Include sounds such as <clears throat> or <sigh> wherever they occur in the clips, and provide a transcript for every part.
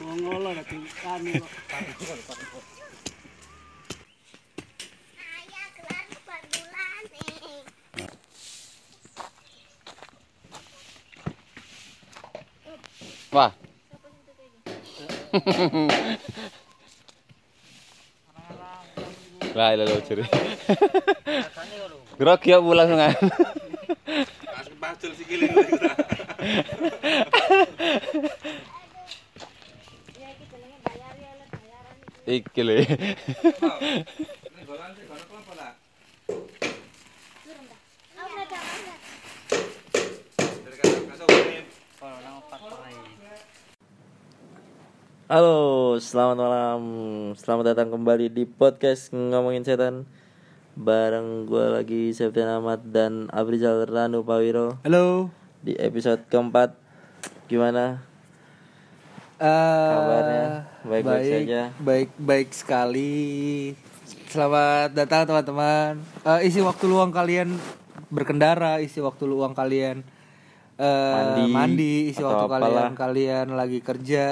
ngolo dati kami kok Ayah kelar empat bulan nih. Wah. Lah, lo curi. Grok ya pulang sungai. Langsung pacul sikile. Ya kita lagi bayar ya lah bayaran. Iki lho. Ya. Halo, selamat malam. Selamat datang kembali di podcast ngomongin setan. Bareng gue lagi Septian Ahmad dan Abrizal Ranu Pawiro halo di episode keempat. Gimana Eh, kabarnya? Baik-baik saja. baik baik sekali. Selamat datang teman-teman. Eh, isi waktu luang kalian berkendara isi waktu luang kalian eh, Mandi, mandi, isi waktu kalian apalah. kalian lagi kerja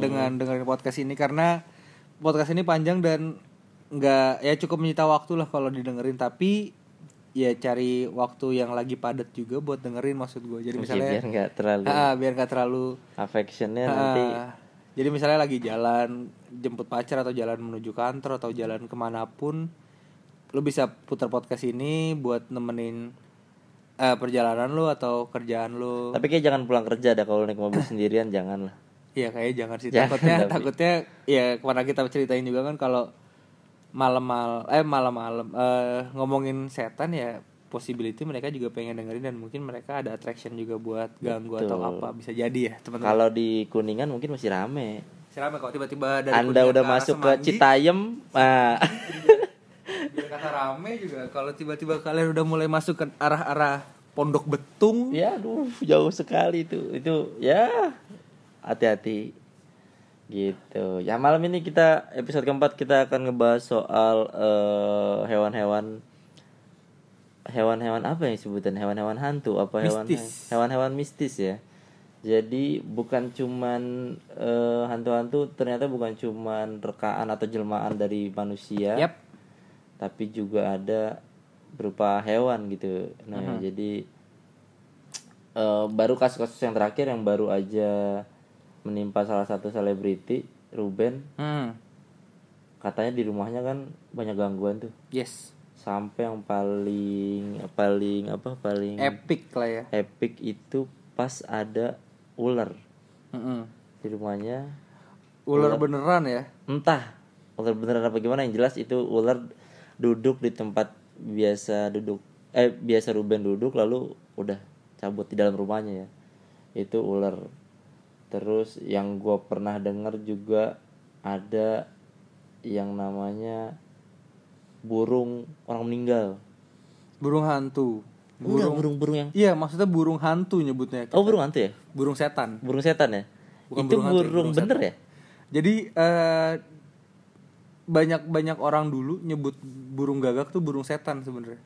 dengan dengerin podcast ini. Karena podcast ini panjang dan nggak ya cukup menyita waktu lah kalau didengerin. Tapi ya cari waktu yang lagi padat juga buat dengerin maksud gue jadi misalnya biar nggak terlalu Ah, biar nggak terlalu affectionnya ah, nanti jadi misalnya lagi jalan jemput pacar atau jalan menuju kantor atau jalan ke mana pun lu bisa putar podcast ini buat nemenin eh, perjalanan lu atau kerjaan lu Tapi kayak jangan pulang kerja dah kalau naik mobil sendirian jangan lah. Iya kayak jangan sih Jangan, takutnya tapi. takutnya ya ke mana kita ceritain juga kan kalau malam-malam eh malam-malam eh, ngomongin setan ya possibility mereka juga pengen dengerin dan mungkin mereka ada attraction juga buat ganggu atau Betul. apa bisa jadi ya teman-teman. Kalau di Kuningan mungkin masih rame. Siapa kalau tiba-tiba dari Anda Kuningan udah ke masuk ke Semanggi, Citayam, ah, <laughs> biar kata rame juga kalau tiba-tiba kalian udah mulai masuk ke arah-arah Pondok Betung ya aduh jauh sekali itu. Itu ya hati-hati. Gitu. Ya malam ini kita episode keempat kita akan ngebahas soal eh, hewan-hewan hewan-hewan apa yang sebutan hewan-hewan hantu apa hewan hewan-hewan mistis ya. Jadi bukan cuman eh, hantu-hantu ternyata bukan cuman rekaan atau jelmaan dari manusia. Yap. Tapi juga ada berupa hewan gitu. Nah, Mhm. jadi eh, baru kasus-kasus yang terakhir yang baru aja menimpa salah satu selebriti Ruben Hmm. katanya di rumahnya kan banyak gangguan tuh Yes. Sampai yang paling paling apa paling Epic lah ya. epic itu pas ada ular Mm-mm. di rumahnya Ular beneran ya. entah ular beneran apa gimana yang jelas itu ular duduk di tempat biasa duduk eh biasa Ruben duduk lalu udah cabut di dalam rumahnya ya itu ular terus yang gue pernah dengar juga ada yang namanya burung orang meninggal Burung hantu. burung burung burung yang Iya, maksudnya burung hantu nyebutnya. oh burung hantu ya Burung setan. burung setan ya Bukan itu burung hantu burung, burung bener ya Jadi eh banyak banyak orang dulu nyebut burung gagak tuh burung setan sebenarnya.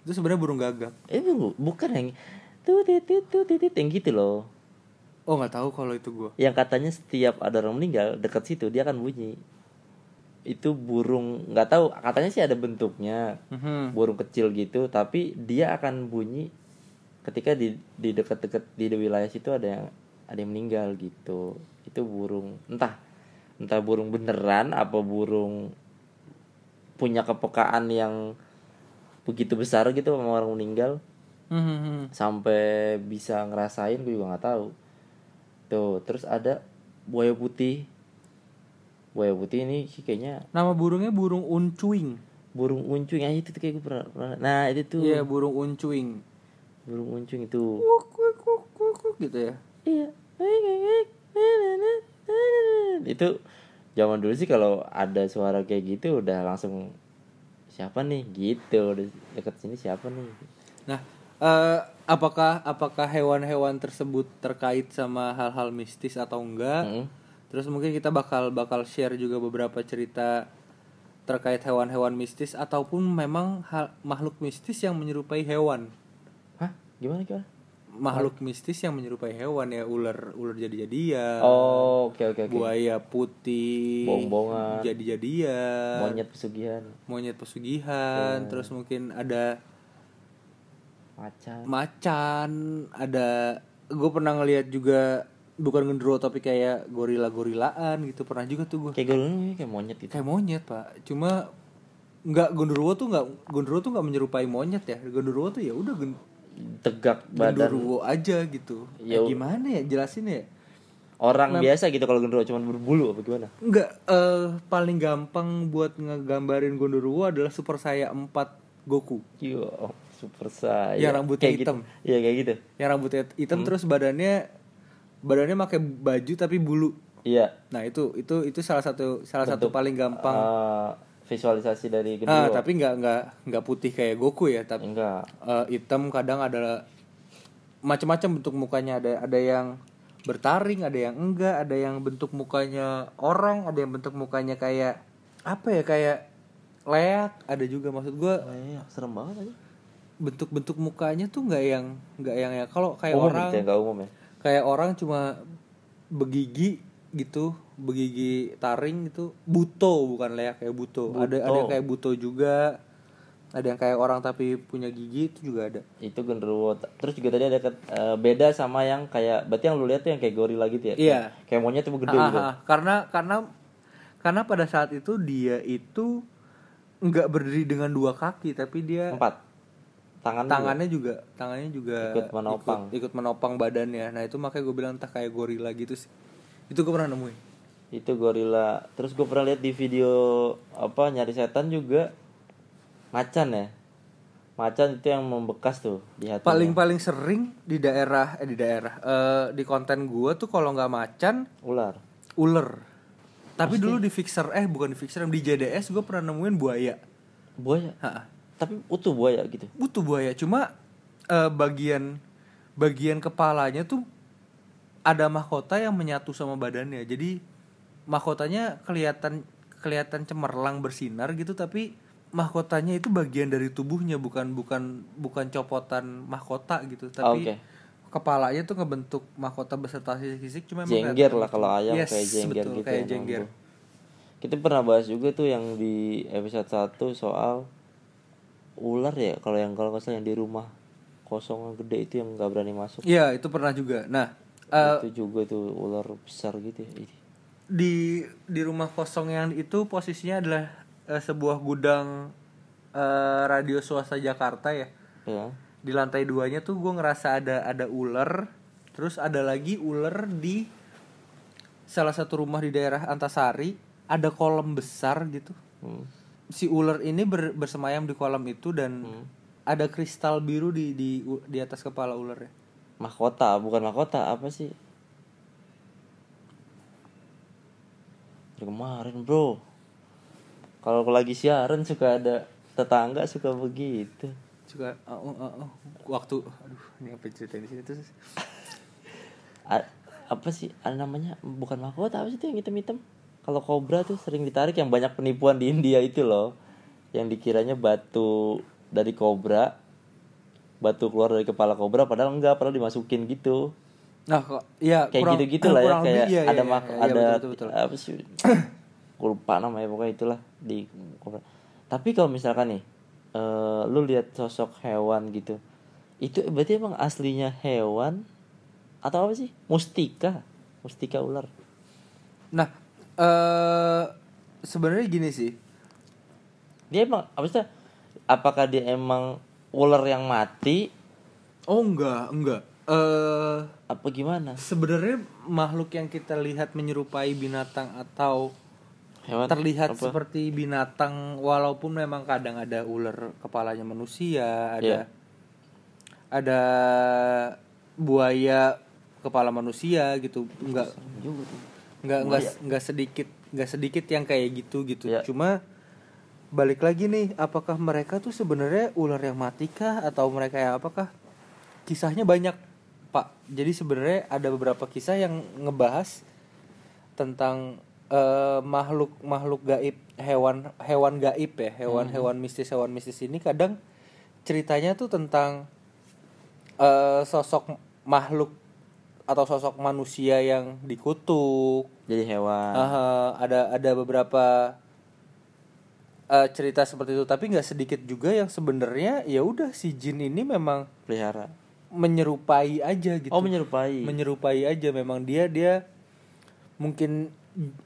Itu sebenarnya burung gagak. eh bu- bukan yang tuh titit tuh titit yang gitu loh Oh nggak tahu kalau itu gua. yang katanya setiap ada orang meninggal dekat situ dia akan bunyi itu burung nggak tahu katanya sih ada bentuknya Mhm. burung kecil gitu tapi dia akan bunyi ketika di di dekat-dekat di wilayah situ ada yang ada yang meninggal gitu itu burung entah entah burung beneran apa burung punya kepekaan yang begitu besar gitu sama orang meninggal Mhm. sampai bisa ngerasain gue juga nggak tahu tuh terus ada buaya putih buaya putih ini sih kayaknya Nama burungnya burung uncuing. burung uncuing ah itu tuh kayak gue pernah, pernah- nah itu tuh Iya, burung uncuing. burung uncuing itu Kuk, kuk, kuk, kuk, kuk, gitu ya. iya itu zaman dulu sih kalau ada suara kayak gitu udah langsung siapa nih gitu udah deket sini siapa nih Nah, eh, apakah apakah hewan-hewan tersebut terkait sama hal-hal mistis atau enggak? Mm. Terus mungkin kita bakal bakal share juga beberapa cerita terkait hewan-hewan mistis ataupun memang hal, makhluk mistis yang menyerupai hewan. hah gimana gimana makhluk mistis yang menyerupai hewan ya ular ular jadi-jadian Oh, oke oke oke. buaya putih Bong-bongan. jadi-jadian Monyet pesugihan, monyet pesugihan Iya. terus mungkin ada macan. macan ada gue pernah ngeliat juga bukan gendero tapi kayak gorila gorilaan gitu pernah juga tuh gue Kayak golongan kayak monyet gitu. kayak monyet pak cuma nggak genderuwo tuh nggak genderuwo tuh nggak menyerupai monyet ya genderuwo tuh ya udah gen, Tegak badan genderuwo aja gitu ya Ya, gimana ya jelasin ya orang biasa gitu kalau gendero cuman berbulu apa gimana? nggak eh, paling gampang buat ngegambarin genderuwo adalah super saya 4 Goku Yo, super saya. Yang rambutnya Kayak gitu. hitam. Iya kayak gitu. yang rambutnya Hmm. hitam terus badannya badannya pakai baju tapi bulu Iya. nah itu itu itu salah satu salah satu paling gampang Eh, visualisasi dari ah gendero. tapi nggak nggak nggak putih kayak Goku ya tapi enggak. eh, hitam kadang ada macam-macam bentuk mukanya ada ada yang bertaring ada yang enggak ada yang bentuk mukanya orang ada yang bentuk mukanya kayak apa ya kayak leak ada juga maksud gua Oh, iya, serem banget aja. bentuk-bentuk mukanya tuh nggak yang nggak yang ya kalau kayak umum orang gitu ya, enggak umum ya. Kayak orang cuma begigi gitu begigi taring gitu buto bukan leak kayak buto. ada ada yang kayak buto juga ada yang kayak orang tapi punya gigi itu juga ada Itu genderuwo. Terus juga tadi ada eh, beda sama yang kayak berarti yang lu lihat tuh yang kayak gorila gitu ya. Iya. Kayak monyet tuh gede Ah, gitu. ah, karena karena karena pada saat itu dia itu nggak berdiri dengan dua kaki tapi dia Empat. Tangan tangannya juga tangannya juga Ikut menopang. ikut, ikut menopang badannya. Nah itu makanya gue bilang entah kayak gorila gitu sih. Itu gue pernah nemuin. Itu gorila. Terus gue pernah lihat di video apa nyari setan juga. Macan ya? Macan itu yang membekas tuh di hati paling paling sering di daerah eh di daerah eh, di konten gue tuh kalau nggak macan ular. ular. Tapi dulu di fixer eh bukan di fixer di JDS gue pernah nemuin buaya. Buaya? Ha, tapi utuh buaya gitu. Butuh buaya. Cuma eh, bagian bagian kepalanya tuh ada mahkota yang menyatu sama badannya. Jadi mahkotanya kelihatan kelihatan cemerlang bersinar gitu tapi mahkotanya itu bagian dari tubuhnya bukan bukan bukan copotan mahkota gitu. Tapi Oke. kepalanya tuh ngebentuk mahkota beserta fisik cuma jengger lah kalau ayam Yes, kayak jengger betul, gitu kayak ya, jengger. Kita pernah bahas juga tuh yang di episode 1 soal ular ya kalau yang kalau nggak salah yang di rumah kosong gede itu yang nggak berani masuk. Iya itu pernah juga. Nah eh, itu juga tuh ular besar gitu ya. Di di rumah kosong yang itu posisinya adalah eh, sebuah gudang eh, radio swasta Jakarta ya. Ya di lantai duanya tuh gue ngerasa ada ada ular terus ada lagi ular di salah satu rumah di daerah Antasari ada kolam besar gitu. Hmm. Si ular ini ber- bersemayam di kolam itu dan Hmm. ada kristal biru di di di atas kepala ular ya mahkota bukan mahkota apa sih? Dari kemarin bro. Kalau aku lagi siaran suka ada tetangga suka begitu. Juga oh, oh, oh, waktu aduh ini apa ceritain di sini terus A- apa sih ada namanya bukan mahkota apa sih itu yang hitam-hitam kalau kobra tuh sering ditarik yang banyak penipuan di India itu loh. Yang dikiranya batu dari kobra batu keluar dari kepala kobra padahal enggak padahal dimasukin gitu. Nah, kok iya kayak kurang- gitu-gitu lah ya kayak iya, ada iya, mak iya, iya, ada betul, betul, betul. apa sih? Lupa namanya pokoknya itulah di kobra. tapi kalau misalkan nih eh, lu lihat sosok hewan gitu itu berarti emang aslinya hewan atau apa sih? Mustika. Mustika ular. Nah, eh sebenarnya gini sih. dia emang apa sih apakah dia emang ular yang mati Oh enggak, enggak. Eh apa gimana sebenarnya makhluk yang kita lihat menyerupai binatang atau hewan terlihat apa? seperti binatang walaupun memang kadang ada ular kepalanya manusia, ada Iya. ada buaya kepala manusia gitu. Enggak juga tuh. Nggak nggak nggak sedikit nggak sedikit yang kayak gitu gitu. Iya. cuma balik lagi nih apakah mereka tuh sebenarnya ular yang mati kah? Atau mereka yang apakah kisahnya banyak? Pak jadi sebenarnya ada beberapa kisah yang ngebahas tentang eh, makhluk makhluk gaib hewan hewan gaib ya hewan hewan mistis hewan mistis ini kadang ceritanya tuh tentang eh, sosok makhluk atau sosok manusia yang dikutuk. Jadi hewan. Aha, ada ada beberapa eh, cerita seperti itu. Tapi nggak sedikit juga yang sebenarnya ya udah si jin ini memang pelihara. menyerupai aja gitu. Oh menyerupai. Menyerupai aja. Memang dia dia mungkin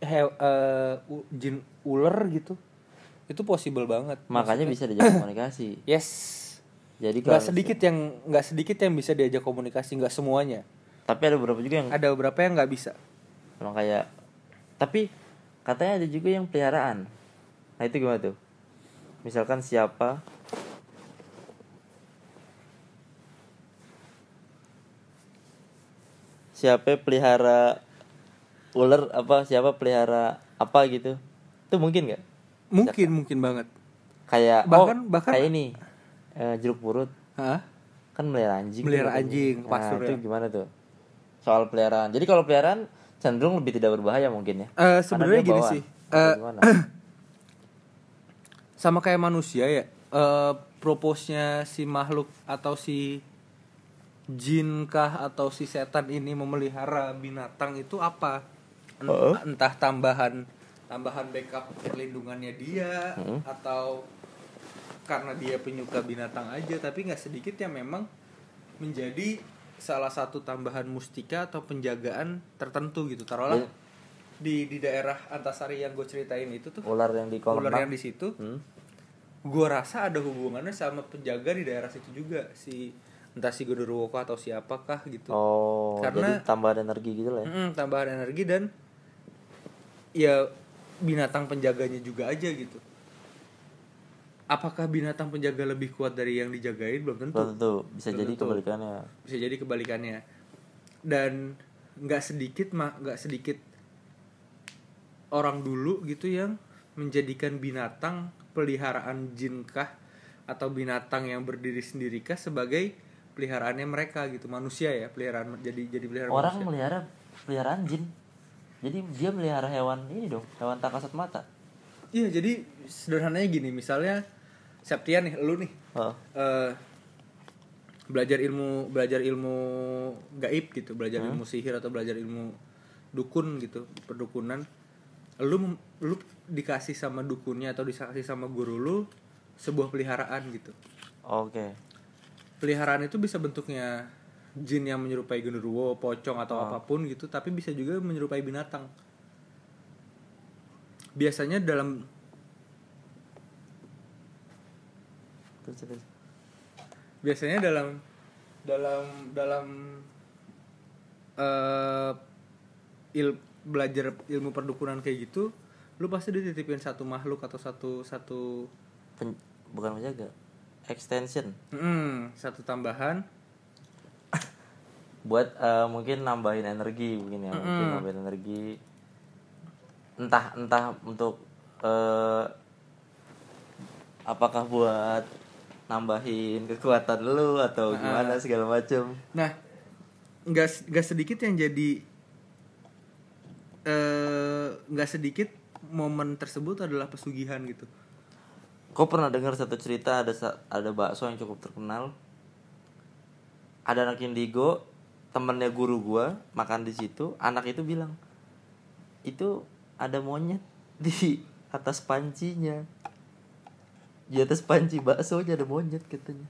he- eh, u- jin ular gitu. Itu possible banget. Makanya bisa diajak <clears throat> komunikasi. Yes. Jadi nggak sedikit yang nggak sedikit yang bisa diajak komunikasi. Nggak semuanya tapi ada beberapa juga yang ada beberapa yang nggak bisa. Emang kayak tapi katanya ada juga yang peliharaan. Nah itu gimana tuh? Misalkan siapa? Siapa pelihara ular apa siapa pelihara apa gitu? Itu mungkin nggak? Mungkin mungkin banget. Kayak Bahkan- oh, bahkan- kayak ini eh, jeruk purut. Hah? kan melihara anjing Melihara anjing, nah, pasur itu ya. gimana tuh soal peliharaan jadi kalau peliharaan cenderung lebih tidak berbahaya mungkin ya Eh, sebenarnya gini bawaan. sih gimana? <clears throat> sama kayak manusia ya eh propose-nya si makhluk atau si jin kah atau si setan ini memelihara binatang itu apa Ent- Heeh. entah tambahan tambahan backup perlindungannya dia Heeh. atau karena dia penyuka binatang aja tapi nggak sedikit yang memang menjadi salah satu tambahan mustika atau penjagaan tertentu gitu. Taruhlah Ya. di di daerah Antasari yang gue ceritain itu tuh. Ular yang di kolam ular yang di situ. Hmm. gue rasa ada hubungannya sama penjaga di daerah situ juga. Si entah si Godorowoko atau siapakah gitu. Oh Karena- jadi tambahan energi gitu lah ya? Mm-mm, tambahan energi dan ya binatang penjaganya juga aja gitu apakah binatang penjaga lebih kuat dari yang dijagain? Belum tentu. Belum tentu. Bisa Belum jadi tentu. kebalikannya. Bisa jadi kebalikannya. Dan nggak sedikit mah nggak sedikit orang dulu gitu yang menjadikan binatang peliharaan jin kah? Atau binatang yang berdiri sendiri kah sebagai peliharaannya mereka gitu? Manusia ya peliharaan jadi jadi peliharaan orang manusia. melihara peliharaan jin. Jadi dia melihara hewan ini dong hewan tak kasat mata iya jadi sederhananya gini misalnya Septian nih lu nih oh. eh, belajar ilmu belajar ilmu gaib gitu belajar ilmu sihir atau belajar ilmu dukun gitu perdukunan. Lu lu dikasih sama dukunnya atau dikasih sama guru lu sebuah peliharaan gitu. Oke. Peliharaan itu bisa bentuknya jin yang menyerupai genderuwo pocong atau Oh. apa pun gitu tapi bisa juga menyerupai binatang biasanya dalam biasanya dalam dalam dalam eh il belajar ilmu perdukunan kayak gitu lu pasti dititipin satu makhluk atau satu satu Pen- bukan menjaga extension. Hmm, satu tambahan. Buat eh, mungkin nambahin energi mungkin ya mungkin nambahin energi entah entah untuk eh, apakah buat nambahin kekuatan lu atau gimana segala macem. Nah nggak nggak sedikit yang jadi eh nggak sedikit momen tersebut adalah pesugihan gitu. Kau pernah dengar satu cerita ada ada bakso yang cukup terkenal. Ada anak indigo, temennya guru gua makan di situ, anak itu bilang itu ada monyet di atas pancinya. Di atas panci baksonya ada monyet katanya.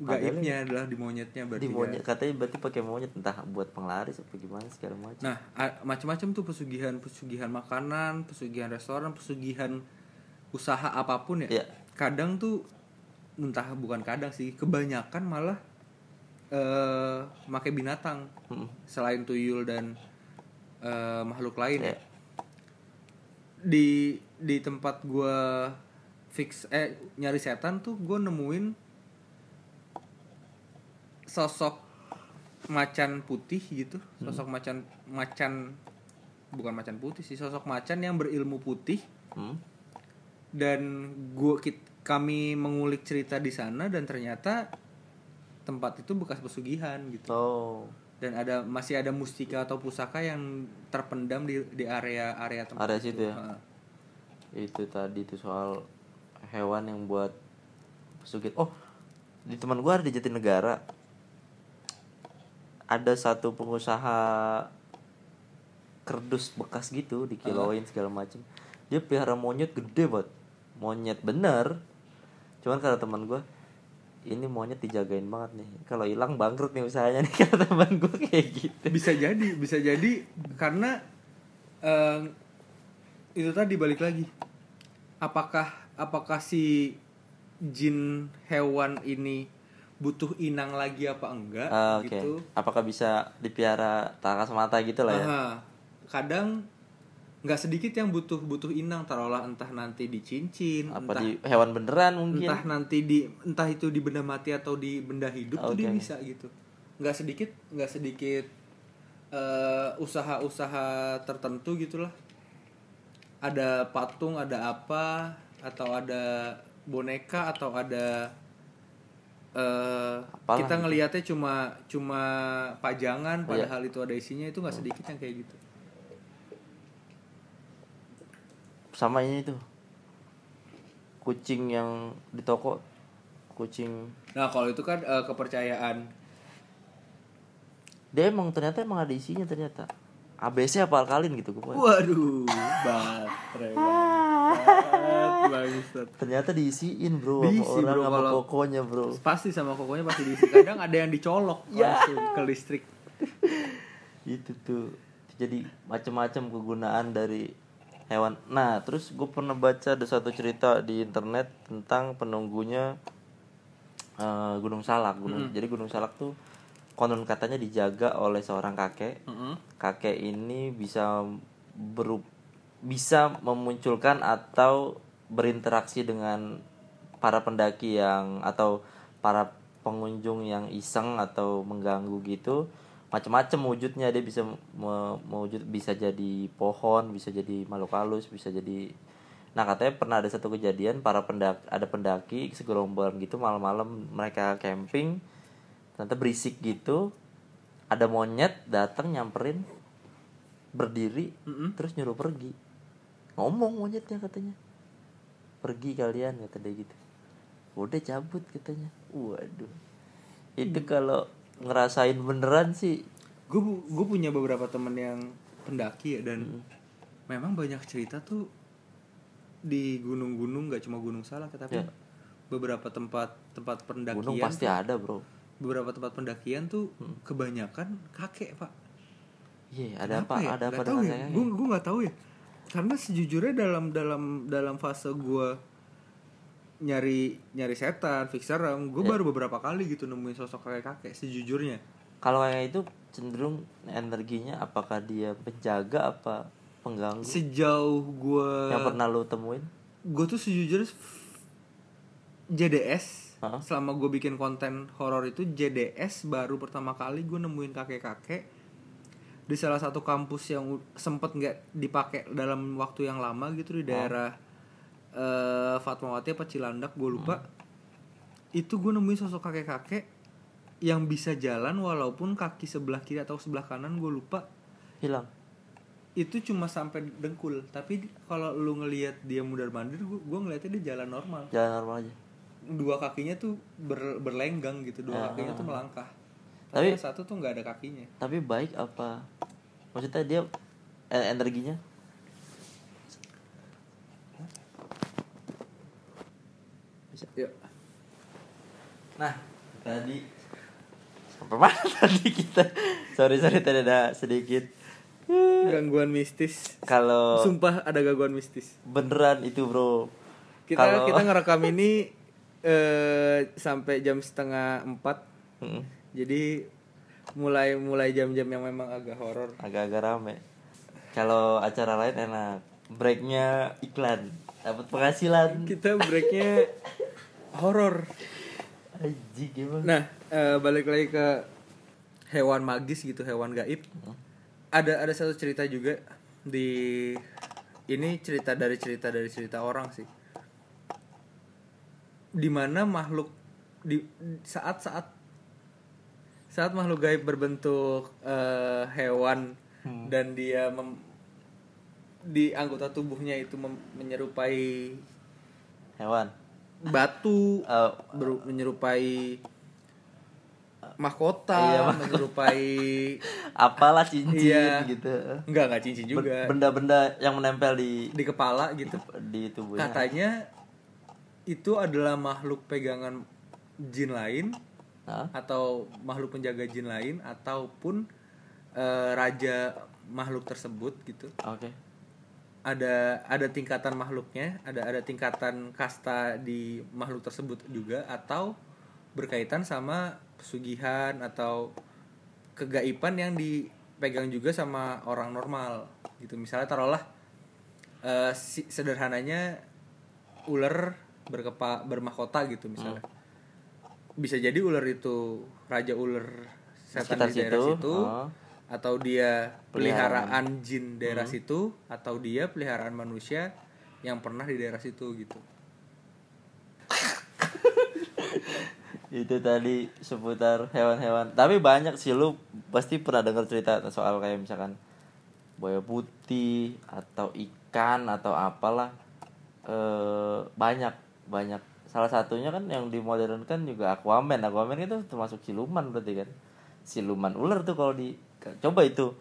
gaibnya adalah di monyetnya berarti Di kan. monyet katanya berarti pakai monyet entah buat penglaris apa gimana segala macam. Nah, macam-macam tuh pesugihan, pesugihan makanan, pesugihan restoran, pesugihan usaha apa pun ya. Iya. Kadang tuh entah bukan kadang sih, kebanyakan malah eh pakai binatang Mm. selain tuyul dan eh, makhluk lain ya. Iya. Di di tempat gua fix eh nyari setan tuh gua nemuin sosok macan putih gitu. Sosok macan macan bukan macan putih sih sosok macan yang berilmu putih. Hmm. dan gua kit, kami mengulik cerita di sana dan ternyata tempat itu bekas pesugihan gitu. Oh, dan ada masih ada mustika atau pusaka yang terpendam di di area area tempat Area itu. situ ya? Heeh. itu tadi tuh soal hewan yang buat pesugit. Oh, di teman gua ada di Jatinegara. ada satu pengusaha kerdus bekas gitu dikiloin segala macem dia pelihara monyet gede banget monyet bener cuman kata teman gue ini monyet dijagain banget nih. Kalau hilang bangkrut nih usahanya nih <laughs> kata teman gue kayak gitu. Bisa jadi bisa jadi karena eh, itu tadi balik lagi. Apakah apakah si jin hewan ini butuh inang lagi apa enggak Ah, oke. gitu. Apakah bisa dipelihara tak kasat mata gitu lah ya? Aha. kadang nggak sedikit yang butuh butuh inang taruhlah entah nanti di cincin apa entah di hewan beneran mungkin. entah nanti di entah itu di benda mati atau di benda hidup tuh dia bisa gitu. Nggak sedikit nggak sedikit eh, usaha-usaha tertentu gitulah. Ada patung ada apa atau ada boneka atau ada Apalah kita gitu. ngelihatnya cuma cuma pajangan Iya. padahal itu ada isinya itu nggak sedikit yang kayak gitu sama ini tuh. Kucing yang di toko kucing. Nah kalau itu kan eh, kepercayaan. Dia emang ternyata emang ada isinya ternyata. ABC apa alkalin gitu gue waduh baterai <laughs> banget ternyata diisiin bro Diisi, sama orang bro, sama kalau- kokonya bro. Pasti sama kokonya pasti diisi. Kadang ada yang dicolok <laughs> langsung ke listrik. Itu tuh jadi macam-macam kegunaan dari hewan. Nah terus gue pernah baca ada satu cerita di internet tentang penunggunya eh, Gunung Salak. Gunung jadi Gunung Salak tuh konon katanya dijaga oleh seorang kakek. Kakek ini bisa beru bisa memunculkan atau berinteraksi dengan para pendaki yang atau para pengunjung yang iseng atau mengganggu gitu macam-macam wujudnya dia bisa me- mewujud bisa jadi pohon bisa jadi makhluk halus bisa jadi nah katanya pernah ada satu kejadian para pendaki ada pendaki segerombolan gitu malam-malam mereka camping ternyata berisik gitu ada monyet datang nyamperin berdiri terus nyuruh pergi. Ngomong monyetnya katanya. Pergi kalian kata dia gitu. Udah cabut katanya. Waduh. Itu kalau ngerasain beneran sih. Gue gue punya beberapa temen yang pendaki ya dan memang banyak cerita tuh di gunung-gunung nggak cuma gunung salak tapi Ya. beberapa tempat tempat pendakian gunung pasti tuh- ada bro. Beberapa tempat pendakian tuh kebanyakan kakek pak. Iya ada apa? ya? ada apa Nggak tahu ya. gue gue nggak tahu ya. Karena sejujurnya dalam dalam dalam fase gue nyari nyari setan fix serem. Gue Ya. baru beberapa kali gitu nemuin sosok kakek kakek sejujurnya. Kalau kayak itu cenderung energinya apakah dia penjaga apa pengganggu? Sejauh gue yang pernah lu temuin? Gue tuh sejujurnya JDS Hah? selama gue bikin konten horor itu JDS baru pertama kali gue nemuin kakek kakek di salah satu kampus yang sempet nggak dipakai dalam waktu yang lama gitu di daerah eh, Fatmawati apa Cilandak gue lupa. Itu gue nemuin sosok kakek kakek yang bisa jalan walaupun kaki sebelah kiri atau sebelah kanan gue lupa. Hilang. Itu cuma sampai dengkul. Tapi kalau lu ngelihat dia mudar mandir gua ngeliatnya dia jalan normal. Jalan normal aja. Dua kakinya tuh ber- berlenggang gitu. Dua Ah. kakinya tuh melangkah. Tapi- tapi satu tuh nggak ada kakinya. tapi baik apa? Maksudnya dia energinya ya nah tadi. Sampai mana <laughs> tadi kita? Sorry sorry tadi ada sedikit. Gangguan mistis. Kalau sumpah ada gangguan mistis. beneran itu bro. Kita Kalau- kita ngerekam ini eh sampai jam setengah empat. Mm, jadi mulai mulai jam-jam yang memang agak horor. Agak-agak rame. Kalau acara lain enak. Breaknya iklan. Dapat penghasilan. Kita breaknya <laughs> horor Aji gimana Nah, eh, balik lagi ke hewan magis gitu, hewan gaib. Ada ada satu cerita juga di ini cerita dari cerita dari cerita orang sih. Di mana makhluk di saat-saat saat makhluk gaib berbentuk eh, hewan dan dia mem- di anggota tubuhnya itu mem- menyerupai hewan batu Eh, beru- menyerupai mahkota Iya, mahkota. menyerupai <laughs> apalah cincin Iya. gitu. Enggak enggak cincin juga. benda-benda yang menempel di di kepala gitu. Di tubuhnya. Katanya itu adalah makhluk pegangan jin lain Hah? atau makhluk penjaga jin lain ataupun eh, raja makhluk tersebut gitu. Oke ada ada tingkatan makhluknya ada ada tingkatan kasta di makhluk tersebut juga atau berkaitan sama pesugihan atau kegaiban yang dipegang juga sama orang normal gitu. Misalnya taruhlah eh, si- sederhananya ular berkepa bermahkota gitu misalnya. Bisa jadi ular itu raja ular setan Sekitar di daerah situ, situ. Oh. Atau dia Peliharaan. peliharaan jin daerah situ atau dia peliharaan manusia yang pernah di daerah situ gitu. <laughs> Itu tadi seputar hewan-hewan. Tapi banyak sih lu pasti pernah dengar cerita soal kayak misalkan buaya putih atau ikan atau apalah. Eh banyak banyak. Salah satunya kan yang dimodern kan juga Aquaman. Aquaman itu termasuk siluman berarti kan. Siluman ular tuh kalau di coba itu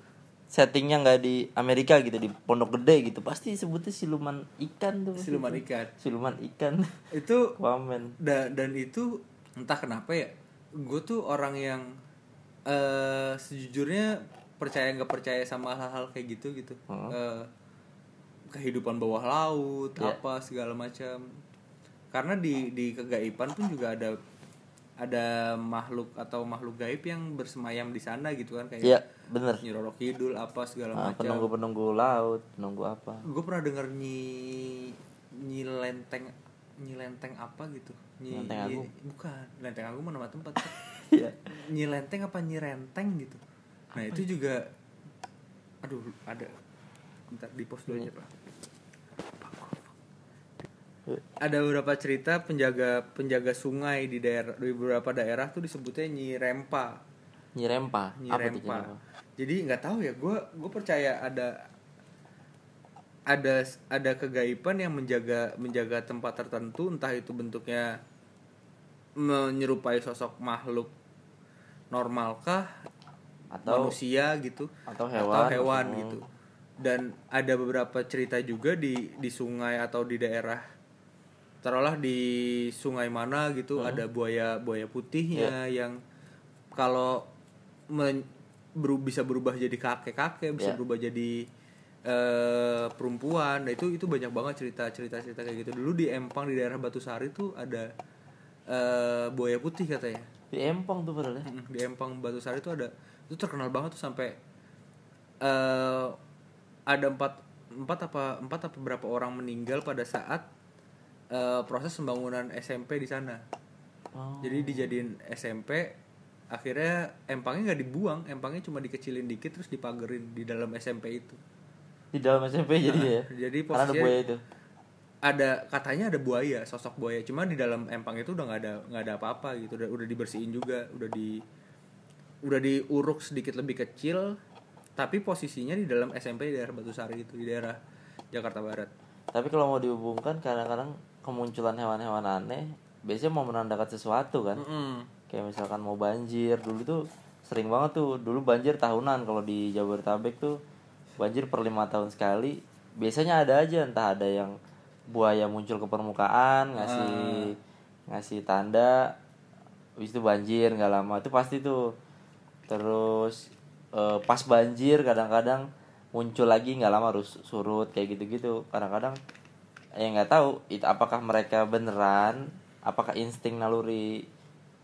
settingnya nggak di Amerika gitu di pondok gede gitu. Pasti sebutnya siluman ikan tuh. Siluman ikan. Siluman ikan. <laughs> Itu <laughs> Aquaman da- dan itu entah kenapa ya gue tuh orang yang eh sejujurnya percaya nggak percaya sama hal-hal kayak gitu gitu. Hmm. Eh, kehidupan bawah laut Iya. apa segala macam. Karena di di kegaiban pun juga ada ada makhluk atau makhluk gaib yang bersemayam di sana gitu kan kayak Iya bener. Nyi Roro Kidul apa segala Ah, macam. penunggu-penunggu laut, penunggu apa? gue pernah denger nyi nyi lenteng nyi lenteng apa gitu. Nyi, Lenteng nyi- Agung. bukan lenteng agung mah nama tempat. <laughs> Iya. nyi lenteng apa nyi renteng gitu. Nah itu juga aduh ada bentar di post dulu aja pak ada beberapa cerita penjaga penjaga sungai di daerah di beberapa daerah tuh disebutnya nyi rempa Nyirempa. Nyi Apa tuh Rempa. Nyirempa? Jadi nggak tahu ya, gue gue percaya ada ada ada kegaiban yang menjaga menjaga tempat tertentu, entah itu bentuknya menyerupai sosok makhluk normalkah Atau manusia gitu atau atau hewan, hewan atau- gitu. Dan ada beberapa cerita juga di di sungai atau di daerah taruhlah di sungai mana gitu Hmm. ada buaya buaya putihnya Iya. yang kalau men- beru- bisa berubah jadi kakek-kakek, bisa Iya. berubah jadi eh, perempuan. Nah, itu itu banyak banget cerita-cerita cerita kayak gitu. Dulu di Empang di daerah Batu Sari tuh ada eh, buaya putih katanya. di Empang tuh padahal ya. Di Empang Batu Sari itu ada itu terkenal banget tuh sampai eh ada empat empat apa empat apa berapa orang meninggal pada saat eh, proses pembangunan SMP di sana. Oh. Jadi dijadiin SMP akhirnya empangnya nggak dibuang, empangnya cuma dikecilin dikit terus dipagerin di dalam SMP itu. Di dalam SMP jadi ya. Jadi Karena ada posisinya buaya itu. ada katanya ada buaya, sosok buaya, cuma di dalam empang itu udah nggak ada nggak ada apa-apa gitu, udah udah dibersihin juga, udah di udah diuruk sedikit lebih kecil, tapi posisinya di dalam SMP di daerah Batu Sari itu di daerah Jakarta Barat. Tapi kalau mau dihubungkan kadang-kadang kemunculan hewan-hewan aneh biasanya mau menandakan sesuatu kan. Mm-mm. Kayak misalkan mau banjir dulu tuh sering banget tuh dulu banjir tahunan kalau di Jabodetabek tuh banjir per lima tahun sekali biasanya ada aja entah ada yang buaya muncul ke permukaan ngasih ngasih tanda habis itu banjir nggak lama itu pasti tuh terus eh, pas banjir kadang-kadang muncul lagi nggak lama harus surut kayak gitu-gitu kadang-kadang ya nggak tahu itu apakah mereka beneran apakah insting naluri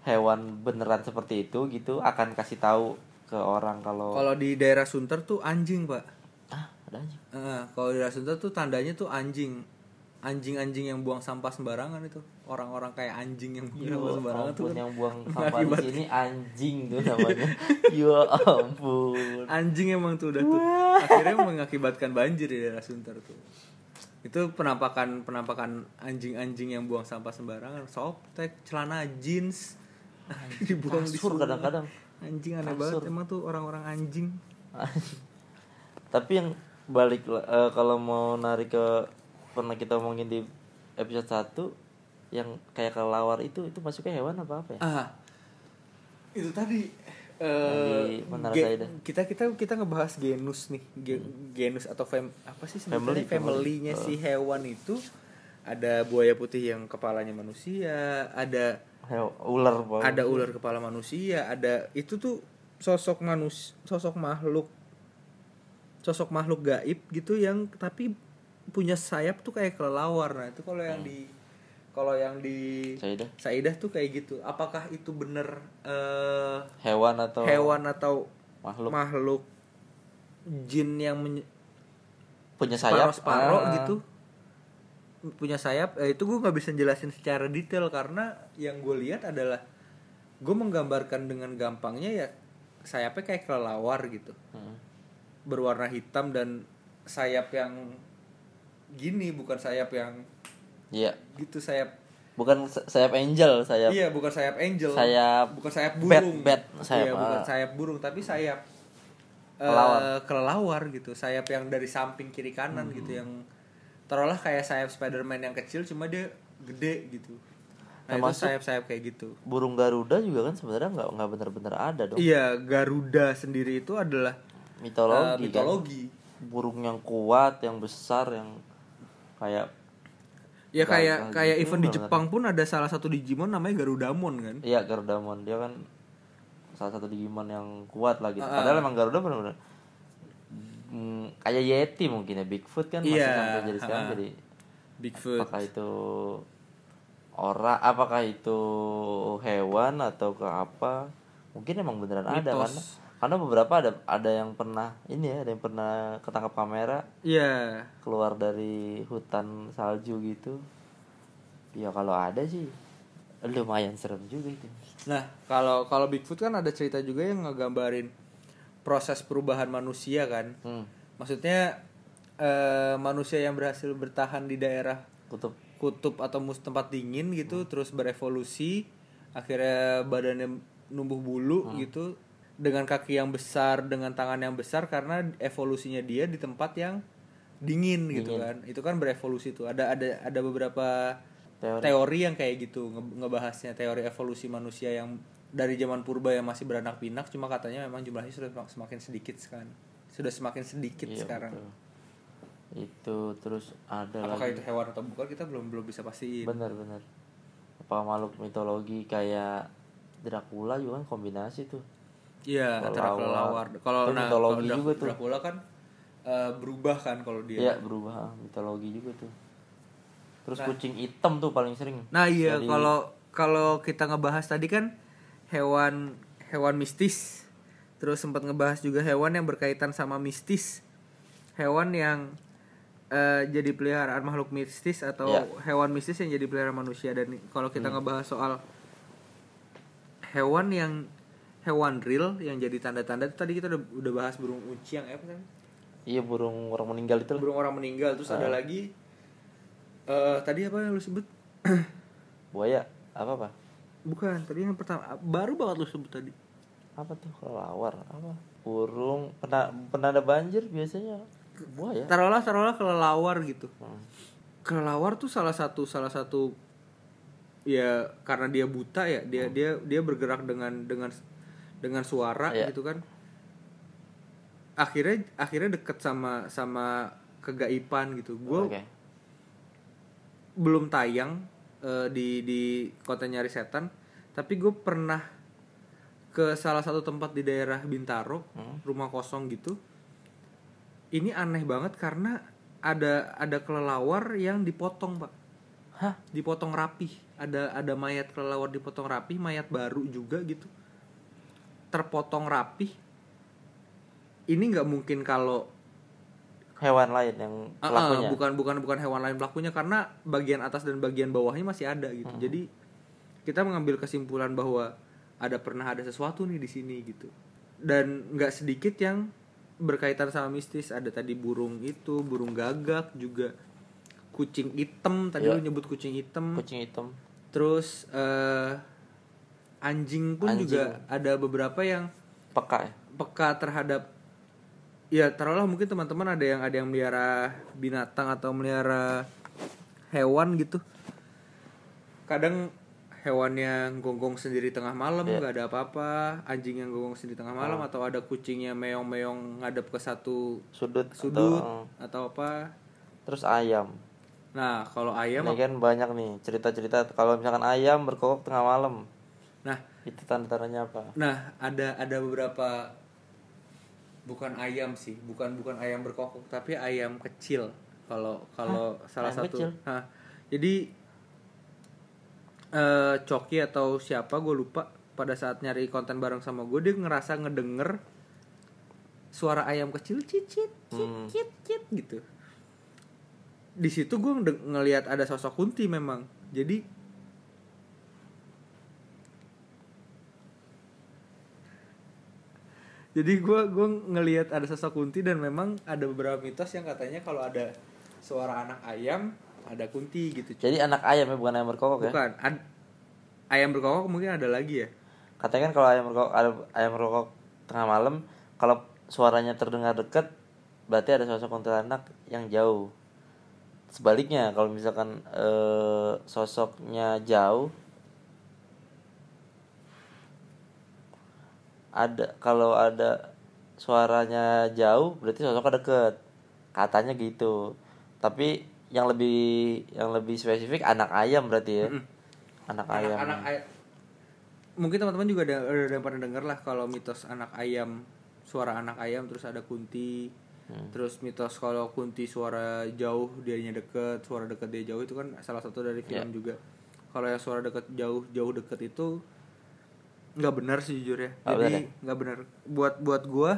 hewan beneran seperti itu gitu akan kasih tahu ke orang kalau Kalau di daerah Sunter tuh anjing pak. ah ada aja Eh, kalau di daerah Sunter tuh tandanya tuh anjing, anjing-anjing yang buang sampah sembarangan itu, orang-orang kayak anjing yang buang sampah sembarangan tuh kan yang buang <laughs> sampah di sini anjing tuh namanya. <laughs> Ya ampun. Anjing emang tuh udah tuh. Akhirnya mengakibatkan banjir di daerah Sunter tuh itu penampakan penampakan anjing-anjing yang buang sampah sembarangan. Softtek celana jeans. <laughs> Dibuang di kasur sungai. kadang-kadang. Anjing aneh Kasur. banget emang tuh orang-orang anjing. <laughs> Tapi yang balik eh, kalau mau narik ke pernah kita omongin di episode 1 yang kayak kelawar itu itu masuknya hewan apa apa ya? Ah itu tadi Eh Saida. kita kita kita ngebahas genus nih Ge- genus atau fam apa sih sebenarnya? Family, family. si hewan itu ada buaya putih yang kepalanya manusia ada Heo- ular ada ular kepala manusia ada itu tuh sosok manus sosok makhluk sosok makhluk gaib gitu yang tapi punya sayap tuh kayak kelelawar. Nah itu kalau yang di kalau yang di Saidah. Saidah tuh kayak gitu apakah itu bener eh, hewan atau hewan atau makhluk makhluk jin yang menye- punya sayap separuh-separuh Ah. gitu punya sayap eh, itu gue nggak bisa jelasin secara detail karena yang gue lihat adalah gue menggambarkan dengan gampangnya ya sayapnya kayak kelelawar gitu Hmm. berwarna hitam dan sayap yang gini bukan sayap yang iya. Gitu sayap. Bukan sa- sayap angel sayap iya bukan sayap angel. Sayap bukan sayap bat- burung. bat sayap, iya bukan ah. sayap burung tapi sayap Kelelawar. kelelawar gitu. Sayap yang dari samping kiri kanan Hmm. gitu yang taruhlah kayak sayap Spiderman yang kecil cuma dia gede gitu. Nah itu Termasuk- sayap-sayap kayak gitu. burung garuda juga kan sebenarnya nggak nggak benar-benar ada dong. Iya Garuda sendiri itu adalah mitologi, kan? mitologi. Burung yang kuat yang besar yang kayak ya kayak Garuda kayak gitu, event di. Jepang pun ada salah satu Digimon namanya Garudamon kan iya Garudamon dia kan salah satu Digimon yang kuat lah gitu Ah. padahal emang Garuda benar-benar mm, kayak Yeti mungkin ya Bigfoot kan masih Iya, sampai jadi sekarang ah. jadi Bigfoot apakah itu ora apakah itu hewan atau ke apa mungkin emang beneran ada Mitos. karena karena beberapa ada ada yang pernah ini ya ada yang pernah ketangkap kamera. Iya. Keluar dari hutan salju gitu. Ya kalau ada sih lumayan serem juga itu. Nah, kalau kalau Bigfoot kan ada cerita juga yang ngegambarin proses perubahan manusia kan. hmm. Maksudnya eh, manusia yang berhasil bertahan di daerah kutub. kutub atau mus tempat dingin gitu terus berevolusi akhirnya badannya numbuh bulu gitu dengan kaki yang besar dengan tangan yang besar karena evolusinya dia di tempat yang dingin gitu kan. Itu kan berevolusi tuh. Ada ada ada beberapa Teori. teori, yang kayak gitu nge- ngebahasnya. Teori evolusi manusia yang dari zaman purba yang masih beranak pinak cuma katanya memang jumlahnya sudah semak- semakin sedikit sekarang. Sudah semakin sedikit Iya, sekarang. betul. itu terus ada apakah lagi. itu hewan atau bukan? Kita belum belum bisa pastiin. Benar-benar apa makhluk mitologi kayak Dracula juga kan kombinasi tuh Iya, antara Kelelawar. Kalau nah, mitologi kalau juga tuh. Dracula kan eh, berubah kan kalau dia. Iya berubah ah, mitologi juga tuh terus Nah. kucing hitam tuh paling sering Nah, iya Jadi- kalau kalau kita ngebahas tadi kan hewan hewan mistis. Terus sempat ngebahas juga hewan yang berkaitan sama mistis. Hewan yang eh, jadi peliharaan makhluk mistis atau Iya. hewan mistis yang jadi peliharaan manusia dan kalau kita ngebahas soal hewan yang hewan real yang jadi tanda-tanda itu tadi kita udah, udah bahas burung uciang apa namanya? iya burung orang meninggal itu burung orang meninggal terus ada lagi eh tadi apa yang lu sebut? <clears throat> Buaya apa apa? Bukan tadi yang pertama baru banget lu sebut tadi. Apa tuh kelelawar apa? Burung pernah pernah ada banjir biasanya buaya. Taruhlah taruhlah kelelawar gitu. Hmm. kelelawar tuh salah satu salah satu ya karena dia buta ya dia dia dia bergerak dengan dengan dengan suara Iya. gitu kan. Akhirnya akhirnya deket sama sama kegaiban gitu. Gue oke. belum tayang eh, di di kota nyari setan tapi gue pernah ke salah satu tempat di daerah Bintaro Hmm. rumah kosong gitu. Ini aneh banget karena ada ada kelelawar yang dipotong pak. Hah? Dipotong rapi ada ada mayat kelelawar dipotong rapi mayat baru juga gitu terpotong rapi ini nggak mungkin kalau hewan lain yang pelakunya bukan bukan bukan hewan lain pelakunya karena bagian atas dan bagian bawahnya masih ada gitu. Hmm. Jadi kita mengambil kesimpulan bahwa ada pernah ada sesuatu nih di sini gitu. Dan nggak sedikit yang berkaitan sama mistis. Ada tadi burung itu, burung gagak juga kucing hitam tadi Iya. lu nyebut kucing hitam. kucing hitam Terus eh anjing pun Anjing. juga ada beberapa yang peka ya? peka terhadap ya taruhlah mungkin teman-teman ada yang ada yang melihara binatang atau melihara hewan gitu. Kadang hewan yang gonggong sendiri tengah malam Iya. nggak ada apa-apa. Anjing yang gonggong sendiri tengah malam atau ada kucingnya meong-meong ngadep ke satu sudut sudut atau, atau apa. Terus ayam. Nah kalau ayam ini kan banyak nih cerita-cerita. Kalau misalkan ayam berkokok tengah malam nah itu tanda-tandanya apa nah ada ada beberapa bukan ayam sih bukan bukan ayam berkokok tapi ayam kecil kalau kalau salah Ayam satu kecil? Hah. jadi eh Coki atau siapa gue lupa pada saat nyari konten bareng sama gue dia ngerasa ngedenger suara ayam kecil cicit Hmm. cicit cicit gitu di situ gue ngelihat ada sosok kunti memang jadi jadi gue gua ngelihat ada sosok kunti dan memang ada beberapa mitos yang katanya kalau ada suara anak ayam ada kunti gitu jadi anak ayam ya bukan ayam berkokok ya? Bukan ad- ayam berkokok mungkin ada lagi ya. Katanya kan kalau ayam berkokok ada ayam berkokok tengah malam kalau suaranya terdengar dekat berarti ada sosok kuntilanak yang jauh. Sebaliknya kalau misalkan eh, sosoknya jauh ada kalau ada suaranya jauh berarti sosoknya deket. Katanya gitu. Tapi yang lebih yang lebih spesifik anak ayam berarti ya. Anak ayam. anak ayam mungkin teman-teman juga ada, ada yang pernah denger lah kalau mitos anak ayam suara anak ayam terus ada kunti. Hmm. terus mitos kalau kunti suara jauh dianya deket suara deket dia jauh itu kan salah satu dari film Ya. juga. Kalau yang suara deket jauh jauh deket itu nggak benar sih jujur ya. Benar jadi nggak benar. Buat buat gua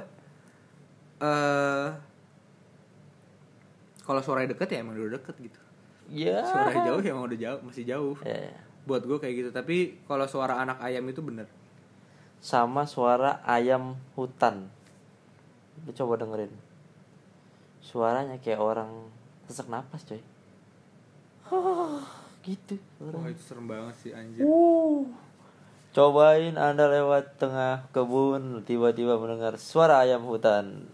eh kalau suaranya deket ya emang udah deket gitu. Ya. Suara jauh ya emang udah jauh masih jauh. Ya, ya. buat gue kayak gitu. Tapi kalau suara anak ayam itu bener sama suara ayam hutan. Lu coba dengerin. Suaranya kayak orang sesak napas coy. <laughs> Gitu wah itu serem banget sih anjir. Uh. Cobain anda lewat tengah kebun tiba-tiba mendengar suara ayam hutan.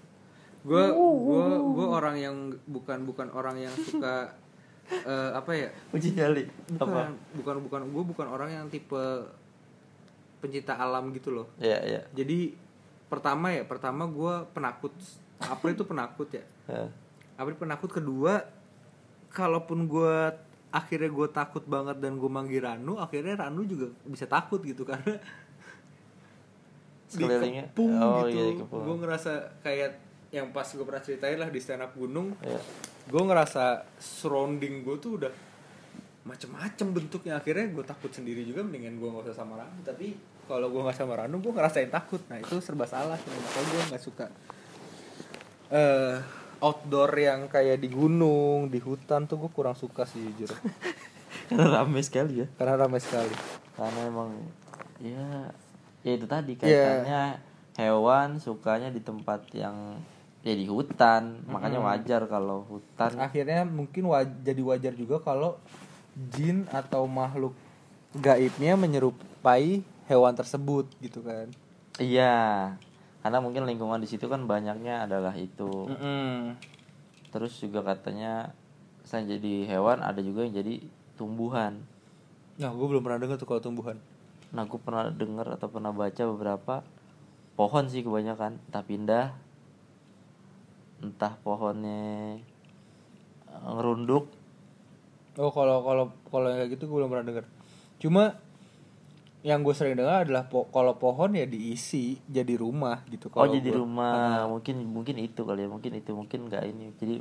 Gue gue gue orang yang bukan bukan orang yang suka <laughs> eh, apa ya? Uji nyali. Apa? bukan bukan bukan gue bukan orang yang tipe pencinta alam gitu loh. Ya ya jadi pertama ya pertama gue penakut. April itu penakut ya. Ya. April penakut kedua kalaupun gue akhirnya gue takut banget dan gue manggil Ranu akhirnya Ranu juga bisa takut gitu karena Sekelilingnya? dikepung Oh, gitu iya, dikepung. gue ngerasa kayak yang pas gue pernah ceritain lah di stand up gunung ya. gue ngerasa surrounding gue tuh udah macem-macem bentuknya akhirnya gue takut sendiri juga mendingan gue nggak usah sama Ranu tapi kalau gue nggak sama Ranu gue ngerasain takut nah itu serba salah makanya gue nggak suka eh outdoor yang kayak di gunung di hutan tuh gue kurang suka sih jujur. <laughs> Karena rame sekali ya? Karena ramai sekali. Karena emang ya ya itu tadi Iya. kaitannya hewan sukanya di tempat yang ya di hutan. Makanya wajar kalau hutan. Akhirnya mungkin waj jadi wajar juga kalau jin atau makhluk gaibnya menyerupai hewan tersebut gitu kan? Iya karena mungkin lingkungan di situ kan banyaknya adalah itu. Terus juga katanya selain jadi hewan ada juga yang jadi tumbuhan. Nah gue belum pernah dengar tuh kalau tumbuhan. Nah aku pernah dengar atau pernah baca beberapa pohon sih kebanyakan entah pindah entah pohonnya eh, ngerunduk. Oh kalau kalau kalau yang kayak gitu gue belum pernah dengar. Cuma yang gue sering dengar adalah po kalau pohon ya diisi jadi rumah gitu. oh Kalau jadi gua- rumah mungkin mungkin itu kali ya mungkin itu mungkin nggak ini jadi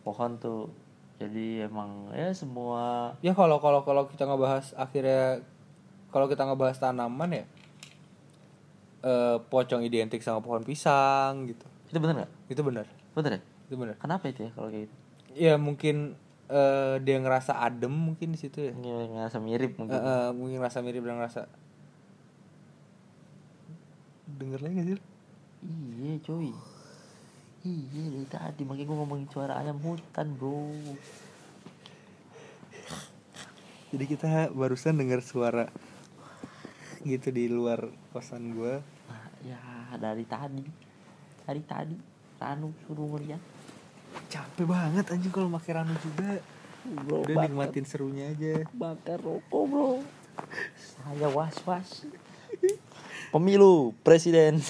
pohon tuh jadi emang ya semua Ya kalau kalau kalau kita ngebahas akhirnya kalau kita ngebahas tanaman ya eh pocong identik sama pohon pisang gitu. itu bener nggak Itu benar. bener ya Itu benar. kenapa itu ya kalau kayak gitu Ya mungkin eh dia ngerasa adem mungkin di situ ya. Nge- ngerasa mirip mungkin eh, mungkin rasa mirip dan ngerasa denger lagi gak sih? iya cuy iya dari tadi makanya gue ngomongin suara ayam hutan bro Jadi kita barusan dengar suara gitu di luar kosan gue. Nah, ya dari tadi dari tadi Ranu suruh ngeliat Capek banget anjing kalau pakai ranu juga. bro Udah bakar, nikmatin serunya aja. bakar rokok bro Saya was-was. Pemilu presiden. <laughs>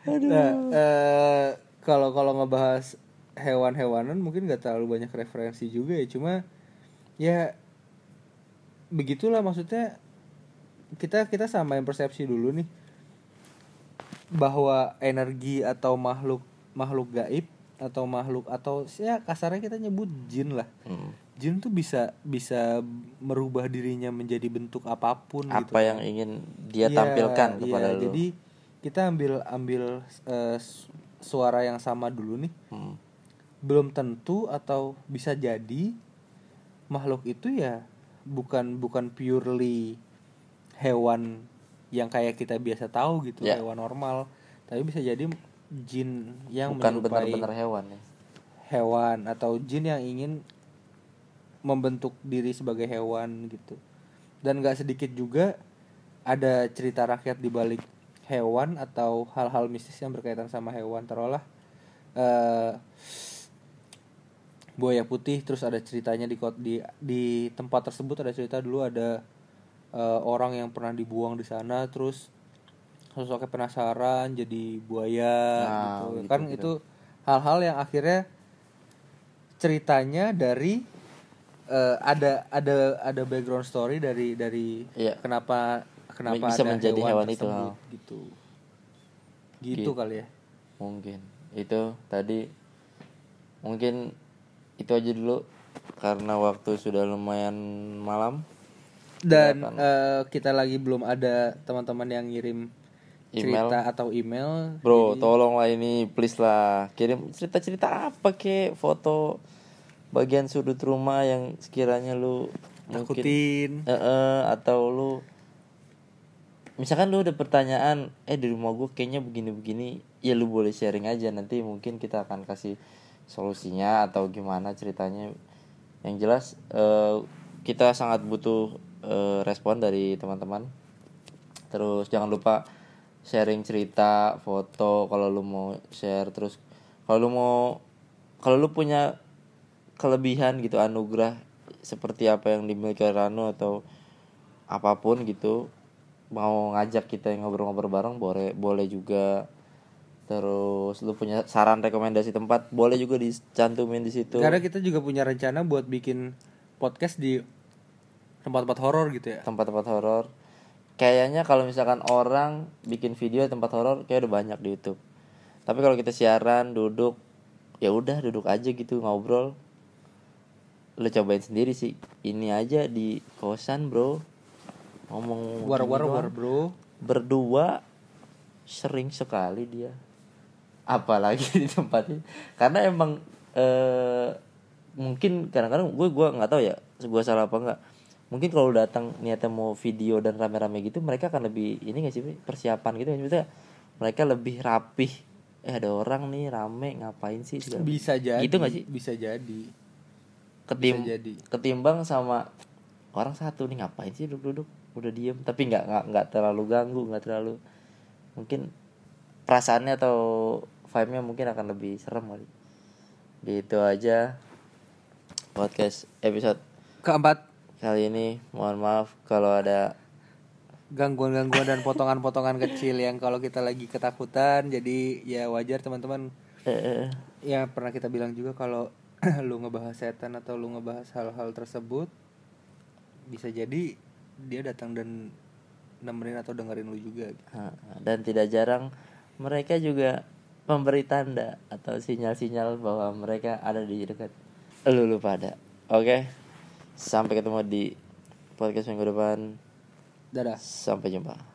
Nah, eh, kalau kalau ngebahas hewan-hewanan mungkin nggak terlalu banyak referensi juga ya, cuma ya begitulah maksudnya kita kita samain persepsi dulu nih bahwa energi atau makhluk makhluk gaib atau makhluk atau ya kasarnya kita nyebut jin lah. Hmm. Jin tuh bisa bisa merubah dirinya menjadi bentuk apa pun gitu. Apa yang ingin dia Iya, tampilkan iya. kepada lu. Jadi kita ambil ambil su- suara yang sama dulu nih. Hmm. Belum tentu atau bisa jadi makhluk itu ya bukan bukan purely hewan yang kayak kita biasa tahu gitu, Ya. hewan normal. Tapi bisa jadi jin yang Bukan benar-benar hewan ya. hewan atau jin yang ingin membentuk diri sebagai hewan gitu dan gak sedikit juga ada cerita rakyat di balik hewan atau hal-hal mistis yang berkaitan sama hewan taruhlah eh buaya putih terus ada ceritanya di di di tempat tersebut ada cerita dulu ada eh, orang yang pernah dibuang di sana terus sosoknya penasaran jadi buaya Nah, gitu. gitu, kan gitu. itu hal-hal yang akhirnya ceritanya dari eh, ada ada ada background story dari dari Iya. kenapa kenapa Bisa ada menjadi hewan itu, tersebut, ha. gitu gitu Gitu. kali ya Mungkin itu tadi mungkin itu aja dulu karena waktu sudah lumayan malam. dan eh, kita lagi belum ada teman-teman yang ngirim Email. cerita atau email. Bro, Jadi- tolonglah ini please lah. Kirim cerita-cerita apa kek foto bagian sudut rumah yang sekiranya lu mungkin takutin. Eh, eh, atau lu misalkan lu ada pertanyaan eh di rumah gue kayaknya begini-begini ya lu boleh sharing aja. Nanti mungkin kita akan kasih solusinya atau gimana ceritanya. Yang jelas eh, kita sangat butuh eh, respon dari teman-teman. Terus jangan lupa sharing cerita foto kalau lu mau share terus kalau lu mau kalau lu punya kelebihan gitu anugerah seperti apa yang dimiliki Rano atau apa pun gitu mau ngajak kita yang ngobrol-ngobrol bareng boleh boleh juga. Terus lu punya saran rekomendasi tempat boleh juga dicantumin di situ. Karena kita juga punya rencana buat bikin podcast di tempat-tempat horor gitu ya. Tempat-tempat horor kayaknya kalau misalkan orang bikin video tempat horor kayak udah banyak di YouTube. Tapi kalau kita siaran duduk ya udah duduk aja gitu ngobrol. Lu cobain sendiri sih. Ini aja di kosan bro. Ngomong war war war bro. Berdua sering sekali dia. Apalagi di tempatnya. Karena emang eh mungkin kadang-kadang gue gua nggak tahu ya gue salah apa enggak mungkin kalau datang niatnya mau video dan rame-rame gitu mereka akan lebih ini gak sih persiapan gitu maksudnya mereka lebih rapih. Eh ada orang nih rame ngapain sih segala- bisa jadi gitu gak sih? bisa jadi. Ketim bisa jadi. ketimbang sama orang satu nih ngapain sih duduk-duduk? Udah diem. Tapi nggak nggak nggak terlalu ganggu nggak terlalu mungkin perasaannya atau vibe-nya mungkin akan lebih serem kali. Gitu aja podcast episode keempat kali ini mohon maaf kalau ada gangguan-gangguan dan potongan-potongan kecil yang kalau kita lagi ketakutan jadi ya wajar teman-teman. Eh, ya pernah kita bilang juga kalau <clears throat> lu ngebahas setan atau lu ngebahas hal-hal tersebut bisa jadi dia datang dan nemenin atau dengerin lu juga. Gitu. dan tidak jarang mereka juga memberi tanda atau sinyal-sinyal bahwa mereka ada di dekat lu lu pada. Oke sampai ketemu di podcast minggu depan dadah Sampai jumpa.